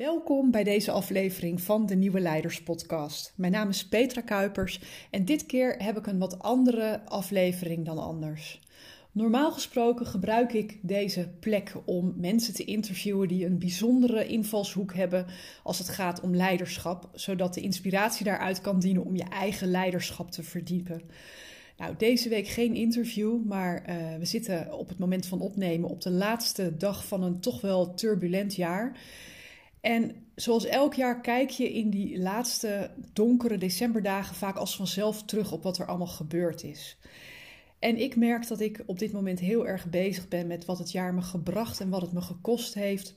Welkom bij deze aflevering van de Nieuwe Leiders Podcast. Mijn naam is Petra Kuipers en dit keer heb ik een wat andere aflevering dan anders. Normaal gesproken gebruik ik deze plek om mensen te interviewen die een bijzondere invalshoek hebben als het gaat om leiderschap, zodat de inspiratie daaruit kan dienen om je eigen leiderschap te verdiepen. Nou, deze week geen interview, maar uh, we zitten op het moment van opnemen op de laatste dag van een toch wel turbulent jaar. En zoals elk jaar kijk je in die laatste donkere decemberdagen vaak als vanzelf terug op wat er allemaal gebeurd is. En ik merk dat ik op dit moment heel erg bezig ben met wat het jaar me gebracht en wat het me gekost heeft.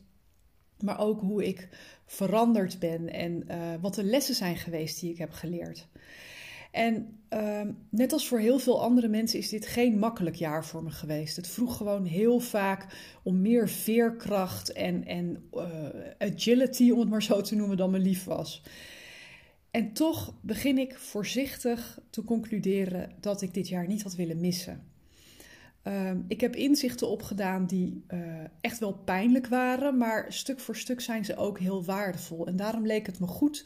Maar ook hoe ik veranderd ben en uh, wat de lessen zijn geweest die ik heb geleerd. En uh, net als voor heel veel andere mensen is dit geen makkelijk jaar voor me geweest. Het vroeg gewoon heel vaak om meer veerkracht en, en uh, agility, om het maar zo te noemen, dan me lief was. En toch begin ik voorzichtig te concluderen dat ik dit jaar niet had willen missen. Uh, ik heb inzichten opgedaan die uh, echt wel pijnlijk waren, maar stuk voor stuk zijn ze ook heel waardevol. En daarom leek het me goed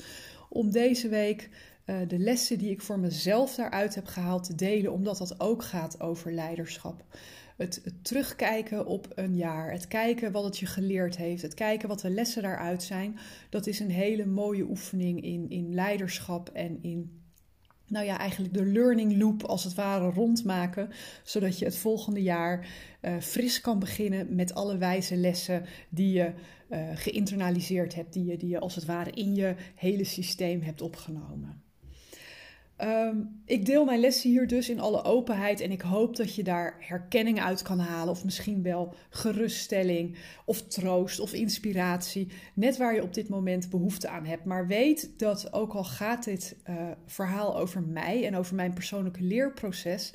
om deze week de lessen die ik voor mezelf daaruit heb gehaald te delen, omdat dat ook gaat over leiderschap. Het, terugkijken op een jaar, het kijken wat het je geleerd heeft, het kijken wat de lessen daaruit zijn, dat is een hele mooie oefening in, in leiderschap en in, nou ja, eigenlijk de learning loop als het ware rondmaken, zodat je het volgende jaar uh, fris kan beginnen met alle wijze lessen die je uh, geïnternaliseerd hebt, die je, die je als het ware in je hele systeem hebt opgenomen. Um, ik deel mijn lessen hier dus in alle openheid en ik hoop dat je daar herkenning uit kan halen of misschien wel geruststelling of troost of inspiratie, net waar je op dit moment behoefte aan hebt. Maar weet dat ook al gaat dit uh, verhaal over mij en over mijn persoonlijke leerproces,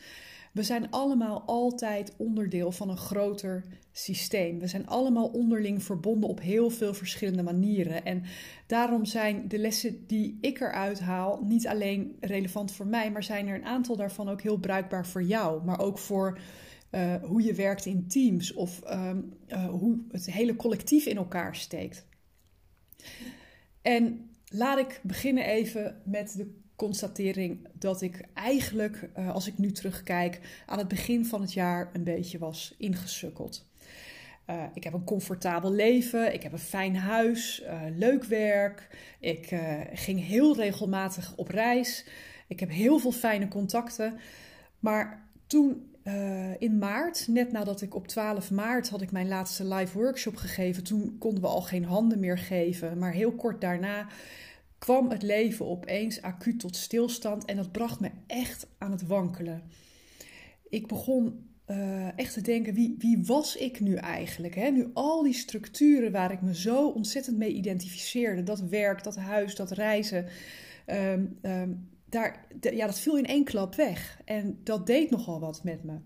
we zijn allemaal altijd onderdeel van een groter systeem. We zijn allemaal onderling verbonden op heel veel verschillende manieren. En daarom zijn de lessen die ik eruit haal niet alleen relevant voor mij, maar zijn er een aantal daarvan ook heel bruikbaar voor jou. Maar ook voor uh, hoe je werkt in teams of um, uh, hoe het hele collectief in elkaar steekt. En laat ik beginnen even met de constatering dat ik eigenlijk, uh, als ik nu terugkijk, aan het begin van het jaar een beetje was ingesukkeld. Uh, ik heb een comfortabel leven, ik heb een fijn huis, uh, leuk werk. Ik ging heel regelmatig op reis. Ik heb heel veel fijne contacten. Maar toen in maart, net nadat ik op 12 maart had ik mijn laatste live workshop gegeven, toen konden we al geen handen meer geven. Maar heel kort daarna kwam het leven opeens acuut tot stilstand en dat bracht me echt aan het wankelen. Ik begon uh, echt te denken, wie, wie was ik nu eigenlijk? Hè? Nu al die structuren waar ik me zo ontzettend mee identificeerde, dat werk, dat huis, dat reizen, um, um, daar, ja, dat viel in één klap weg. En dat deed nogal wat met me.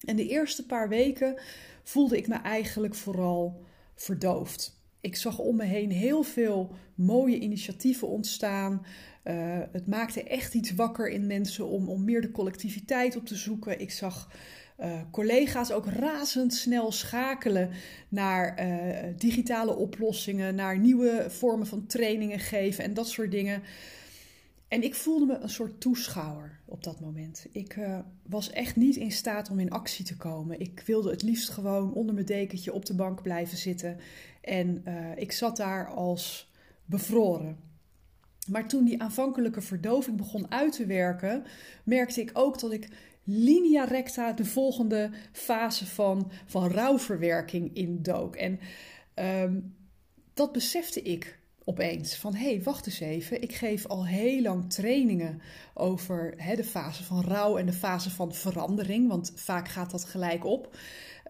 En de eerste paar weken voelde ik me eigenlijk vooral verdoofd. Ik zag om me heen heel veel mooie initiatieven ontstaan. Uh, het maakte echt iets wakker in mensen om, om meer de collectiviteit op te zoeken. Ik zag uh, collega's ook razendsnel schakelen naar uh, digitale oplossingen, naar nieuwe vormen van trainingen geven en dat soort dingen. En ik voelde me een soort toeschouwer op dat moment. Ik was echt niet in staat om in actie te komen. Ik wilde het liefst gewoon onder mijn dekentje op de bank blijven zitten. En ik zat daar als bevroren. Maar toen die aanvankelijke verdoving begon uit te werken, merkte ik ook dat ik linea recta de volgende fase van, van rouwverwerking indook. En um, dat besefte ik opeens. Van hé, hey, wacht eens even. Ik geef al heel lang trainingen over de fase van rouw en de fase van verandering. Want vaak gaat dat gelijk op.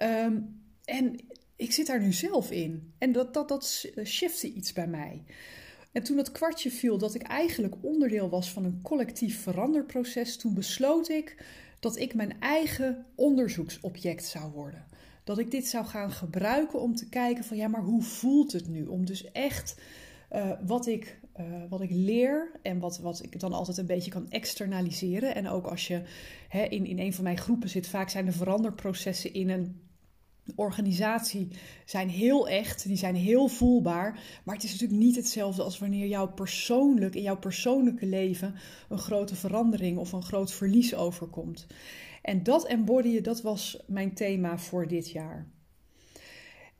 Um, en ik zit daar nu zelf in. En dat, dat, dat shifte iets bij mij. En toen het kwartje viel dat ik eigenlijk onderdeel was van een collectief veranderproces, toen besloot ik dat ik mijn eigen onderzoeksobject zou worden. Dat ik dit zou gaan gebruiken om te kijken van ja, maar hoe voelt het nu? Om dus echt uh, wat, ik, uh, wat ik leer en wat, wat ik dan altijd een beetje kan externaliseren. En ook als je hè, in, in een van mijn groepen zit, vaak zijn de veranderprocessen in een organisatie zijn heel echt, die zijn heel voelbaar. Maar het is natuurlijk niet hetzelfde als wanneer jou persoonlijk, in jouw persoonlijke leven, een grote verandering of een groot verlies overkomt. En dat embodyen, dat was mijn thema voor dit jaar.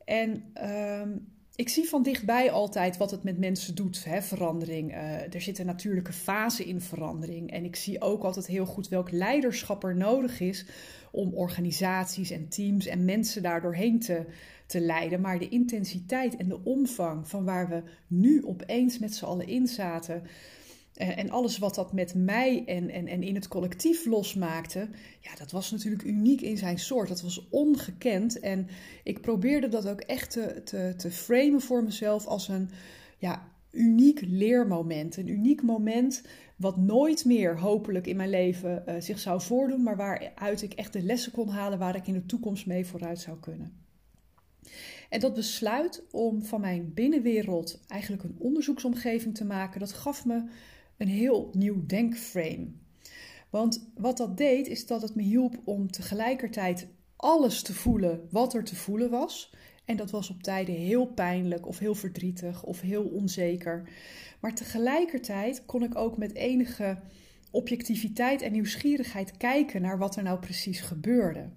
En ehm, ik zie van dichtbij altijd wat het met mensen doet, hè, verandering. Uh, er zit een natuurlijke fase in verandering. En ik zie ook altijd heel goed welk leiderschap er nodig is om organisaties en teams en mensen daar doorheen te, te leiden. Maar de intensiteit en de omvang van waar we nu opeens met z'n allen in zaten. Uh, en alles wat dat met mij en, en, en in het collectief losmaakte, ja, dat was natuurlijk uniek in zijn soort. Dat was ongekend. En ik probeerde dat ook echt te, te, te framen voor mezelf als een ja, uniek leermoment. Een uniek moment wat nooit meer hopelijk in mijn leven uh, zich zou voordoen, maar waaruit ik echt de lessen kon halen waar ik in de toekomst mee vooruit zou kunnen. En dat besluit om van mijn binnenwereld eigenlijk een onderzoeksomgeving te maken, dat gaf me een heel nieuw denkframe. Want wat dat deed, is dat het me hielp om tegelijkertijd alles te voelen wat er te voelen was. En dat was op tijden heel pijnlijk of heel verdrietig of heel onzeker. Maar tegelijkertijd kon ik ook met enige objectiviteit en nieuwsgierigheid kijken naar wat er nou precies gebeurde.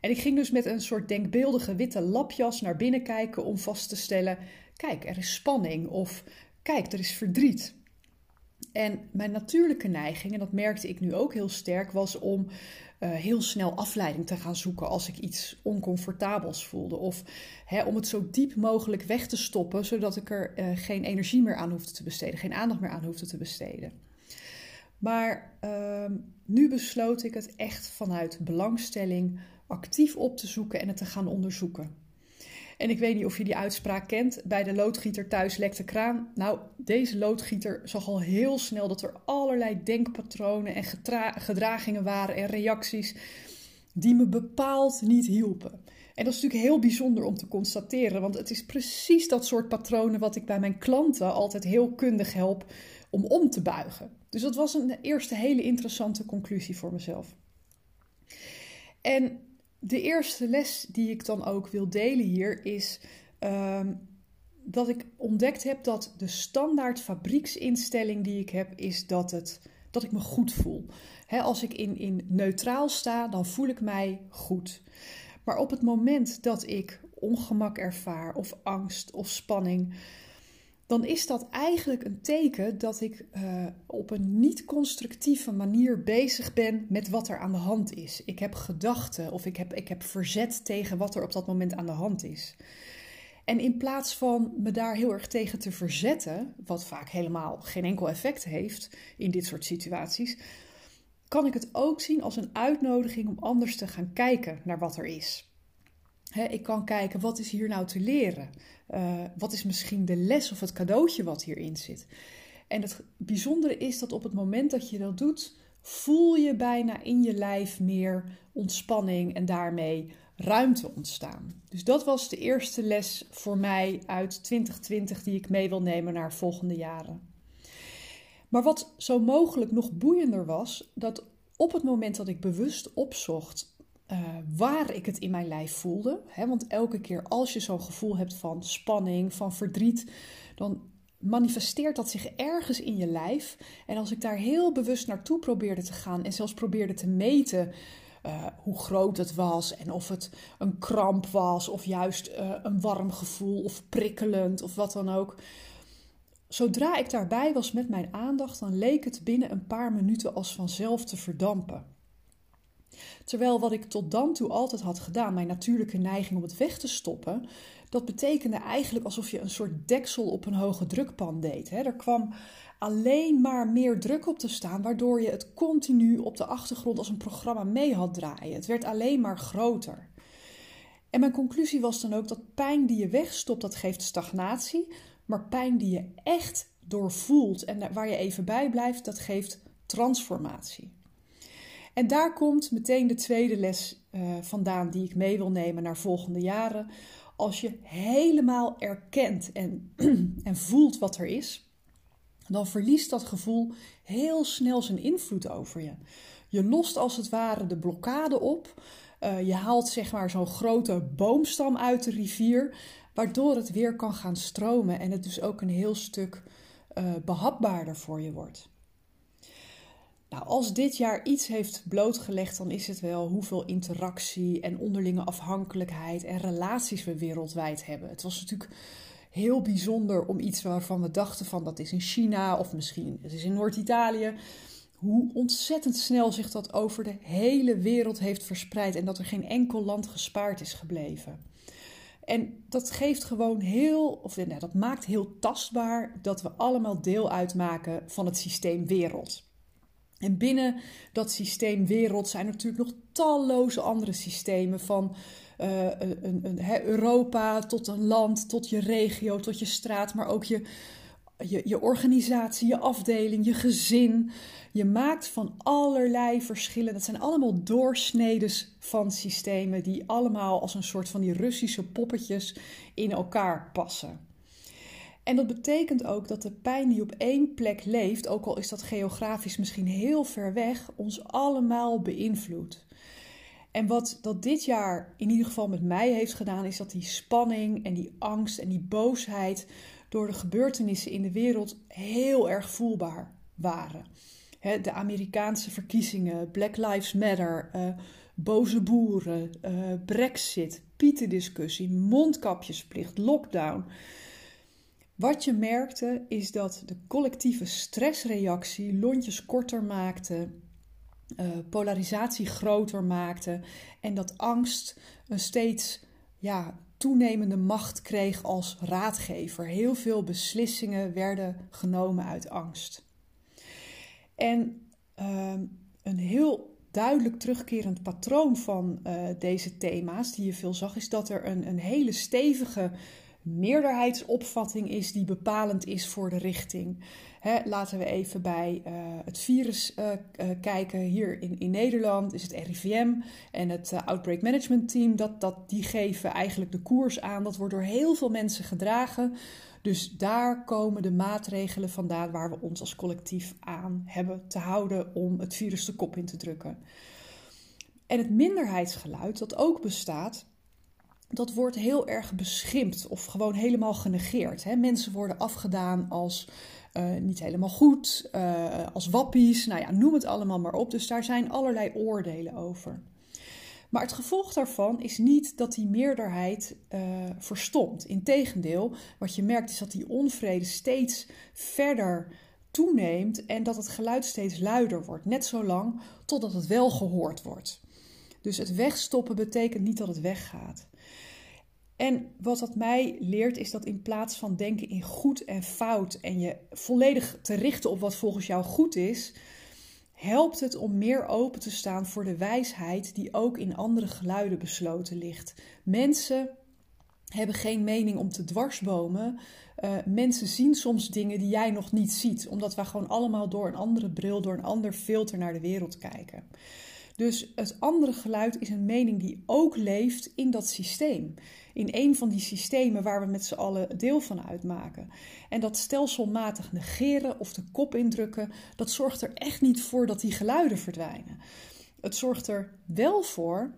En ik ging dus met een soort denkbeeldige witte lapjas naar binnen kijken om vast te stellen: kijk, er is spanning of kijk, er is verdriet. En mijn natuurlijke neiging, en dat merkte ik nu ook heel sterk, was om uh, heel snel afleiding te gaan zoeken als ik iets oncomfortabels voelde. Of hè, om het zo diep mogelijk weg te stoppen, zodat ik er uh, geen energie meer aan hoefde te besteden, geen aandacht meer aan hoefde te besteden. Maar uh, nu besloot ik het echt vanuit belangstelling actief op te zoeken en het te gaan onderzoeken. En ik weet niet of je die uitspraak kent. Bij de loodgieter thuis lekt de kraan. Nou, deze loodgieter zag al heel snel dat er allerlei denkpatronen en gedragingen waren en reacties die me bepaald niet hielpen. En dat is natuurlijk heel bijzonder om te constateren, want het is precies dat soort patronen wat ik bij mijn klanten altijd heel kundig help om om te buigen. Dus dat was een eerste hele interessante conclusie voor mezelf. En de eerste les die ik dan ook wil delen hier is uh, dat ik ontdekt heb dat de standaard fabrieksinstelling die ik heb is dat, het, dat ik me goed voel. als ik in, in neutraal sta, dan voel ik mij goed. Maar op het moment dat ik ongemak ervaar of angst of spanning, dan is dat eigenlijk een teken dat ik uh, op een niet-constructieve manier bezig ben met wat er aan de hand is. Ik heb gedachten of ik heb, ik heb verzet tegen wat er op dat moment aan de hand is. En in plaats van me daar heel erg tegen te verzetten, wat vaak helemaal geen enkel effect heeft in dit soort situaties, kan ik het ook zien als een uitnodiging om anders te gaan kijken naar wat er is ik kan kijken, wat is hier nou te leren? Uh, wat is misschien de les of het cadeautje wat hierin zit? En het bijzondere is dat op het moment dat je dat doet, voel je bijna in je lijf meer ontspanning en daarmee ruimte ontstaan. Dus dat was de eerste les voor mij uit 2020 die ik mee wil nemen naar volgende jaren. Maar wat zo mogelijk nog boeiender was, dat op het moment dat ik bewust opzocht uh, waar ik het in mijn lijf voelde. Hè? Want elke keer als je zo'n gevoel hebt van spanning, van verdriet, dan manifesteert dat zich ergens in je lijf. En als ik daar heel bewust naartoe probeerde te gaan en zelfs probeerde te meten. Uh, hoe groot het was en of het een kramp was of juist uh, een warm gevoel of prikkelend of wat dan ook. Zodra ik daarbij was met mijn aandacht, dan leek het binnen een paar minuten als vanzelf te verdampen. Terwijl wat ik tot dan toe altijd had gedaan, mijn natuurlijke neiging om het weg te stoppen, dat betekende eigenlijk alsof je een soort deksel op een hoge drukpan deed. Er kwam alleen maar meer druk op te staan, waardoor je het continu op de achtergrond als een programma mee had draaien. Het werd alleen maar groter. En mijn conclusie was dan ook dat pijn die je wegstopt, dat geeft stagnatie, maar pijn die je echt doorvoelt en waar je even bij blijft, dat geeft transformatie. En daar komt meteen de tweede les uh, vandaan die ik mee wil nemen naar volgende jaren. Als je helemaal erkent en, en voelt wat er is, dan verliest dat gevoel heel snel zijn invloed over je. Je lost als het ware de blokkade op. je haalt zeg maar zo'n grote boomstam uit de rivier, waardoor het weer kan gaan stromen en het dus ook een heel stuk behapbaarder voor je wordt. Nou, als dit jaar iets heeft blootgelegd, dan is het wel hoeveel interactie en onderlinge afhankelijkheid en relaties we wereldwijd hebben. Het was natuurlijk heel bijzonder om iets waarvan we dachten van dat is in China of misschien het is in Noord-Italië. Hoe ontzettend snel zich dat over de hele wereld heeft verspreid en dat er geen enkel land gespaard is gebleven. En dat geeft gewoon heel, of nou, dat maakt heel tastbaar dat we allemaal deel uitmaken van het systeem wereld. En binnen dat systeem wereld zijn er natuurlijk nog talloze andere systemen van uh, een, een, Europa tot een land, tot je regio, tot je straat, maar ook je, je, je organisatie, je afdeling, je gezin. Je maakt van allerlei verschillen. Dat zijn allemaal doorsnedes van systemen die allemaal als een soort van die Russische poppetjes in elkaar passen. En dat betekent ook dat de pijn die op één plek leeft, ook al is dat geografisch misschien heel ver weg, ons allemaal beïnvloedt. En wat dat dit jaar in ieder geval met mij heeft gedaan, is dat die spanning en die angst en die boosheid door de gebeurtenissen in de wereld heel erg voelbaar waren. de Amerikaanse verkiezingen, Black Lives Matter, uh, boze boeren, uh, Brexit, Pietendiscussie, mondkapjesplicht, lockdown. Wat je merkte is dat de collectieve stressreactie lontjes korter maakte, uh, polarisatie groter maakte en dat angst een steeds ja, toenemende macht kreeg als raadgever. Heel veel beslissingen werden genomen uit angst. En uh, een heel duidelijk terugkerend patroon van uh, deze thema's, die je veel zag, is dat er een, een hele stevige meerderheidsopvatting is die bepalend is voor de richting. laten we even bij uh, het virus uh, uh, kijken. Hier in, in Nederland is het RIVM en het Outbreak Management Team. Dat, dat, die geven eigenlijk de koers aan. Dat wordt door heel veel mensen gedragen. Dus daar komen de maatregelen vandaan waar we ons als collectief aan hebben te houden om het virus de kop in te drukken. En het minderheidsgeluid dat ook bestaat, dat wordt heel erg beschimpt of gewoon helemaal genegeerd. Hè? Mensen worden afgedaan als uh, niet helemaal goed, uh, als wappies, nou ja, noem het allemaal maar op. Dus daar zijn allerlei oordelen over. Maar het gevolg daarvan is niet dat die meerderheid uh, verstomt. Integendeel, wat je merkt is dat die onvrede steeds verder toeneemt en dat het geluid steeds luider wordt. Net zo lang totdat het wel gehoord wordt. Dus het wegstoppen betekent niet dat het weggaat. En wat dat mij leert is dat in plaats van denken in goed en fout en je volledig te richten op wat volgens jou goed is, helpt het om meer open te staan voor de wijsheid die ook in andere geluiden besloten ligt. Mensen hebben geen mening om te dwarsbomen. Uh, mensen zien soms dingen die jij nog niet ziet, omdat wij gewoon allemaal door een andere bril, door een ander filter naar de wereld kijken. Dus het andere geluid is een mening die ook leeft in dat systeem. In een van die systemen waar we met z'n allen deel van uitmaken. En dat stelselmatig negeren of de kop indrukken, dat zorgt er echt niet voor dat die geluiden verdwijnen. Het zorgt er wel voor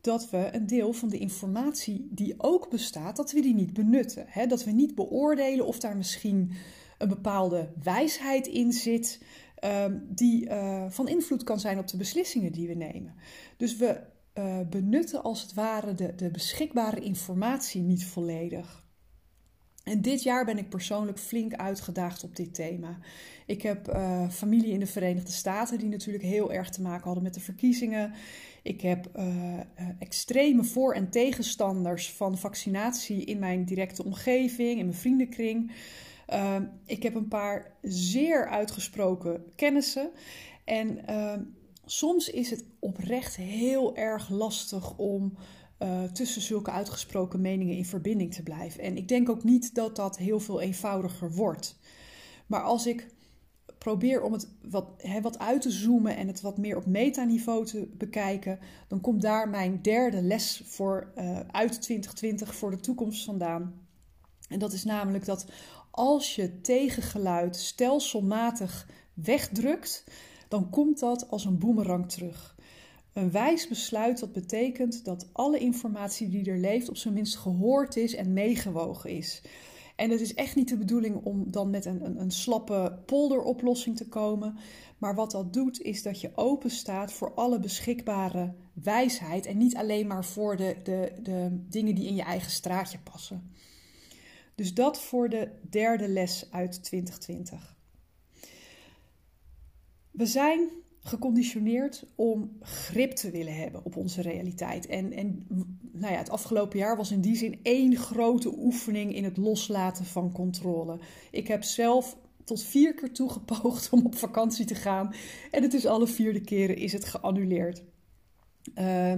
dat we een deel van de informatie die ook bestaat, dat we die niet benutten. Dat we niet beoordelen of daar misschien een bepaalde wijsheid in zit. Ehm, die uh, van invloed kan zijn op de beslissingen die we nemen. Dus we uh, benutten als het ware de, de beschikbare informatie niet volledig. En dit jaar ben ik persoonlijk flink uitgedaagd op dit thema. Ik heb uh, familie in de Verenigde Staten die natuurlijk heel erg te maken hadden met de verkiezingen. Ik heb extreme voor- en tegenstanders van vaccinatie in mijn directe omgeving, in mijn vriendenkring. Uh, ik heb een paar zeer uitgesproken kennissen. En uh, soms is het oprecht heel erg lastig om uh, tussen zulke uitgesproken meningen in verbinding te blijven. En ik denk ook niet dat dat heel veel eenvoudiger wordt. Maar als ik probeer om het wat, wat uit te zoomen en het wat meer op metaniveau te bekijken, dan komt daar mijn derde les voor uh, uit 2020 voor de toekomst vandaan. En dat is namelijk dat als je tegengeluid stelselmatig wegdrukt, dan komt dat als een boemerang terug. Een wijs besluit dat betekent dat alle informatie die er leeft op zijn minst gehoord is en meegewogen is. En het is echt niet de bedoeling om dan met een, een, een slappe polderoplossing te komen. Maar wat dat doet, is dat je open staat voor alle beschikbare wijsheid. En niet alleen maar voor de, de, de dingen die in je eigen straatje passen. Dus dat voor de derde les uit 2020. We zijn geconditioneerd om grip te willen hebben op onze realiteit. En, en nou ja, het afgelopen jaar was in die zin één grote oefening in het loslaten van controle. Ik heb zelf tot vier keer toe gepoogd om op vakantie te gaan. En het is alle vierde keren is het geannuleerd. Uh,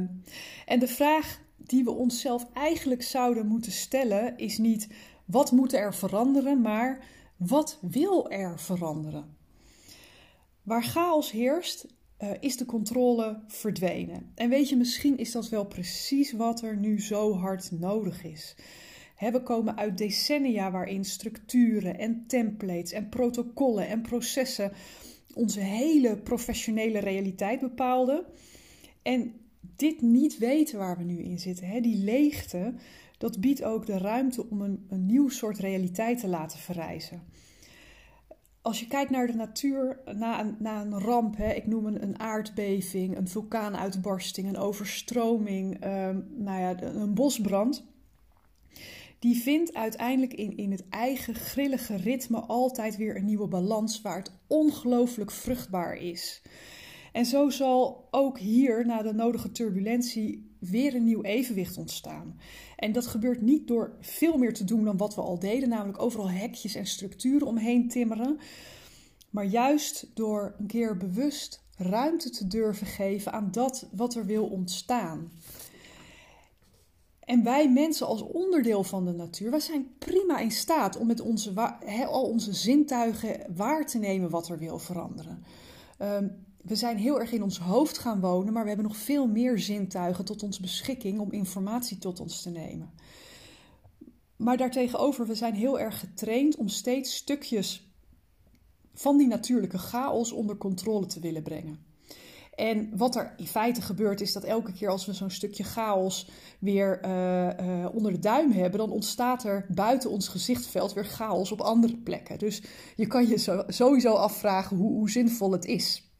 en de vraag die we onszelf eigenlijk zouden moeten stellen is niet wat moet er veranderen, maar wat wil er veranderen? Waar chaos heerst, uh, is de controle verdwenen. En weet je, misschien is dat wel precies wat er nu zo hard nodig is. we komen uit decennia waarin structuren en templates en protocollen en processen onze hele professionele realiteit bepaalden. En dit niet weten waar we nu in zitten, die leegte, dat biedt ook de ruimte om een, een nieuw soort realiteit te laten verrijzen als je kijkt naar de natuur na een, na een ramp, hè, ik noem een, aardbeving, een vulkaanuitbarsting, een overstroming, ehm, nou ja, een bosbrand. Die vindt uiteindelijk in, in het eigen grillige ritme altijd weer een nieuwe balans waar het ongelooflijk vruchtbaar is. En zo zal ook hier na de nodige turbulentie weer een nieuw evenwicht ontstaan. En dat gebeurt niet door veel meer te doen dan wat we al deden, namelijk overal hekjes en structuren omheen timmeren, maar juist door een keer bewust ruimte te durven geven aan dat wat er wil ontstaan. En wij mensen als onderdeel van de natuur, wij zijn prima in staat om met onze, al onze zintuigen waar te nemen wat er wil veranderen. Um, we zijn heel erg in ons hoofd gaan wonen, maar we hebben nog veel meer zintuigen tot ons beschikking om informatie tot ons te nemen. Maar daartegenover, we zijn heel erg getraind om steeds stukjes van die natuurlijke chaos onder controle te willen brengen. En wat er in feite gebeurt, is dat elke keer als we zo'n stukje chaos weer uh, uh, onder de duim hebben, dan ontstaat er buiten ons gezichtveld weer chaos op andere plekken. Dus je kan je sowieso afvragen hoe, hoe zinvol het is.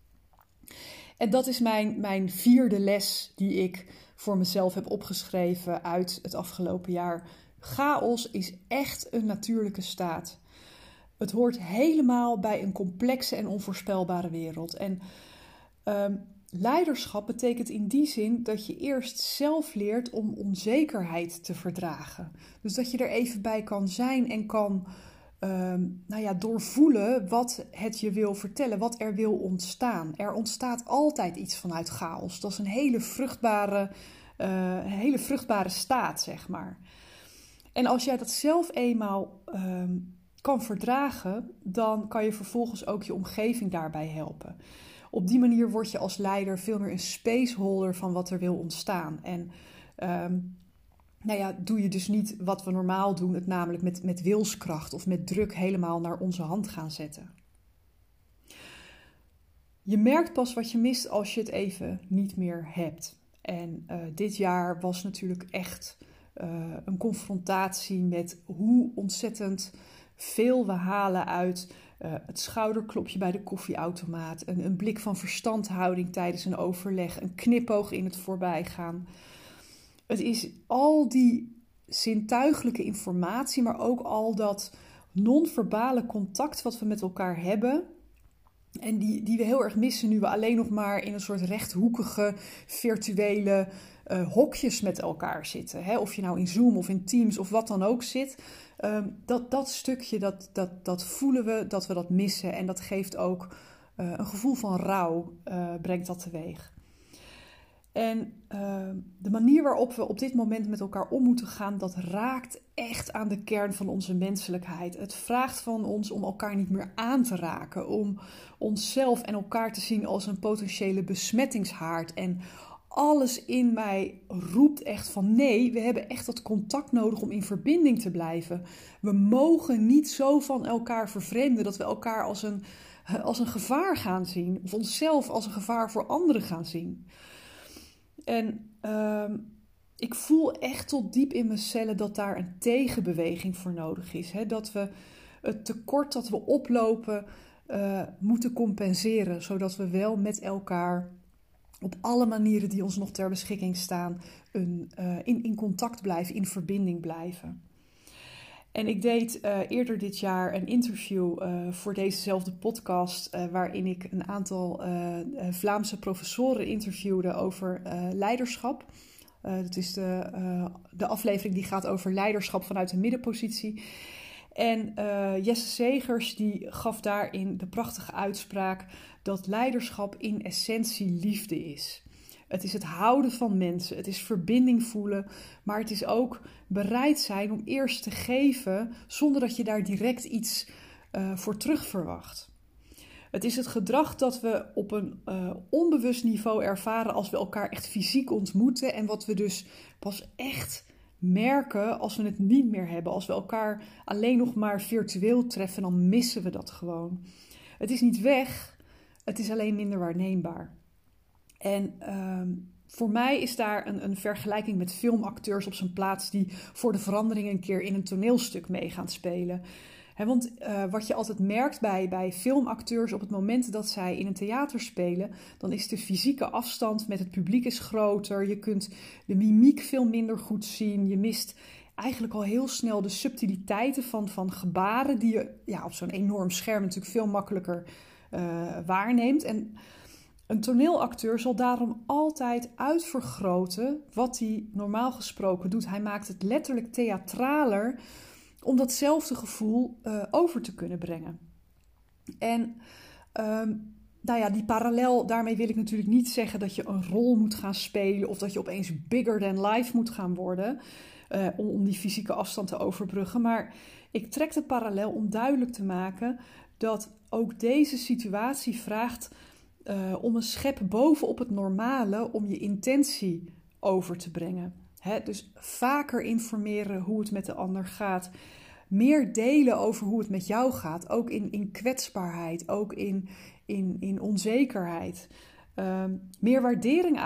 En dat is mijn, mijn vierde les die ik voor mezelf heb opgeschreven uit het afgelopen jaar. Chaos is echt een natuurlijke staat. Het hoort helemaal bij een complexe en onvoorspelbare wereld. En um, leiderschap betekent in die zin dat je eerst zelf leert om onzekerheid te verdragen. Dus dat je er even bij kan zijn en kan Ehm, nou ja, doorvoelen wat het je wil vertellen, wat er wil ontstaan. Er ontstaat altijd iets vanuit chaos. Dat is een hele vruchtbare, uh, hele vruchtbare staat, zeg maar. En als jij dat zelf eenmaal ehm, kan verdragen, dan kan je vervolgens ook je omgeving daarbij helpen. Op die manier word je als leider veel meer een spaceholder van wat er wil ontstaan. En ehm, nou ja, doe je dus niet wat we normaal doen, het namelijk met, met wilskracht of met druk helemaal naar onze hand gaan zetten. Je merkt pas wat je mist als je het even niet meer hebt. En uh, dit jaar was natuurlijk echt uh, een confrontatie met hoe ontzettend veel we halen uit uh, het schouderklopje bij de koffieautomaat, een, een blik van verstandhouding tijdens een overleg, een knipoog in het voorbijgaan. Het is al die zintuigelijke informatie, maar ook al dat non-verbale contact wat we met elkaar hebben. En die, die we heel erg missen nu we alleen nog maar in een soort rechthoekige virtuele uh, hokjes met elkaar zitten. Hè? Of je nou in Zoom of in Teams of wat dan ook zit. Um, dat, dat stukje, dat, dat, dat voelen we dat we dat missen. En dat geeft ook uh, een gevoel van rouw, uh, brengt dat teweeg. En uh, de manier waarop we op dit moment met elkaar om moeten gaan, dat raakt echt aan de kern van onze menselijkheid. Het vraagt van ons om elkaar niet meer aan te raken, om onszelf en elkaar te zien als een potentiële besmettingshaard. En alles in mij roept echt van nee, we hebben echt dat contact nodig om in verbinding te blijven. We mogen niet zo van elkaar vervreemden dat we elkaar als een, als een gevaar gaan zien, of onszelf als een gevaar voor anderen gaan zien. En ehm, ik voel echt tot diep in mijn cellen dat daar een tegenbeweging voor nodig is. Hè? Dat we het tekort dat we oplopen uh, moeten compenseren, zodat we wel met elkaar op alle manieren die ons nog ter beschikking staan, een, uh, in, in contact blijven, in verbinding blijven. En ik deed uh, eerder dit jaar een interview uh, voor dezezelfde podcast, uh, waarin ik een aantal Vlaamse professoren interviewde over leiderschap. dat is de, de aflevering die gaat over leiderschap vanuit de middenpositie. En Jesse Segers die gaf daarin de prachtige uitspraak dat leiderschap in essentie liefde is. Het is het houden van mensen, het is verbinding voelen, maar het is ook bereid zijn om eerst te geven zonder dat je daar direct iets uh, voor terug verwacht. Het is het gedrag dat we op een uh, onbewust niveau ervaren als we elkaar echt fysiek ontmoeten en wat we dus pas echt merken als we het niet meer hebben. Als we elkaar alleen nog maar virtueel treffen, dan missen we dat gewoon. Het is niet weg, het is alleen minder waarneembaar. En uh, voor mij is daar een, een, vergelijking met filmacteurs op zijn plaats die voor de verandering een keer in een toneelstuk mee gaan spelen. want uh, wat je altijd merkt bij, bij filmacteurs op het moment dat zij in een theater spelen, dan is de fysieke afstand met het publiek is groter. Je kunt de mimiek veel minder goed zien. Je mist eigenlijk al heel snel de subtiliteiten van, van gebaren die je ja, op zo'n enorm scherm natuurlijk veel makkelijker uh, waarneemt. En een toneelacteur zal daarom altijd uitvergroten wat hij normaal gesproken doet. Hij maakt het letterlijk theatraler om datzelfde gevoel uh, over te kunnen brengen. En um, nou ja, die parallel, daarmee wil ik natuurlijk niet zeggen dat je een rol moet gaan spelen of dat je opeens bigger than life moet gaan worden uh, om, om die fysieke afstand te overbruggen. Maar ik trek de parallel om duidelijk te maken dat ook deze situatie vraagt uh, om een schep bovenop het normale om je intentie over te brengen. dus vaker informeren hoe het met de ander gaat. Meer delen over hoe het met jou gaat. Ook in, in kwetsbaarheid, ook in, in, in onzekerheid. Uh, meer waardering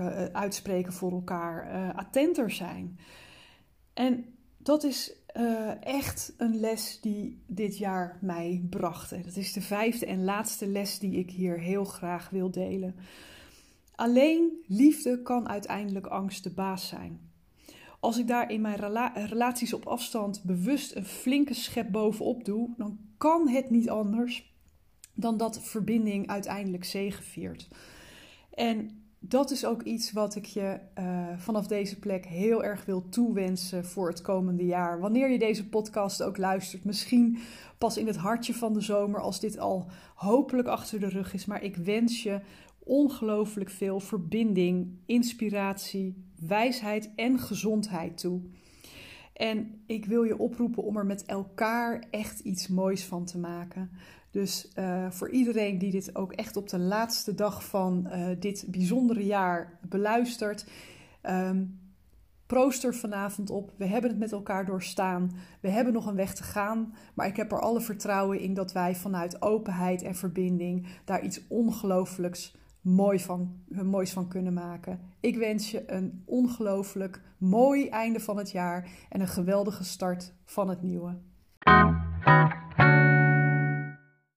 uh, uitspreken voor elkaar. Uh, attenter zijn. En dat is uh, echt een les die dit jaar mij bracht. dat is de vijfde en laatste les die ik hier heel graag wil delen. Alleen liefde kan uiteindelijk angst de baas zijn. Als ik daar in mijn rela relaties op afstand bewust een flinke schep bovenop doe, dan kan het niet anders dan dat verbinding uiteindelijk zegeviert. En dat is ook iets wat ik je uh, vanaf deze plek heel erg wil toewensen voor het komende jaar. Wanneer je deze podcast ook luistert, misschien pas in het hartje van de zomer, als dit al hopelijk achter de rug is. Maar ik wens je ongelooflijk veel verbinding, inspiratie, wijsheid en gezondheid toe. En ik wil je oproepen om er met elkaar echt iets moois van te maken. Dus uh, voor iedereen die dit ook echt op de laatste dag van uh, dit bijzondere jaar beluistert, um, proost er vanavond op. We hebben het met elkaar doorstaan. We hebben nog een weg te gaan, maar ik heb er alle vertrouwen in dat wij vanuit openheid en verbinding daar iets ongelooflijks mooi van, moois van kunnen maken. Ik wens je een ongelooflijk mooi einde van het jaar en een geweldige start van het nieuwe.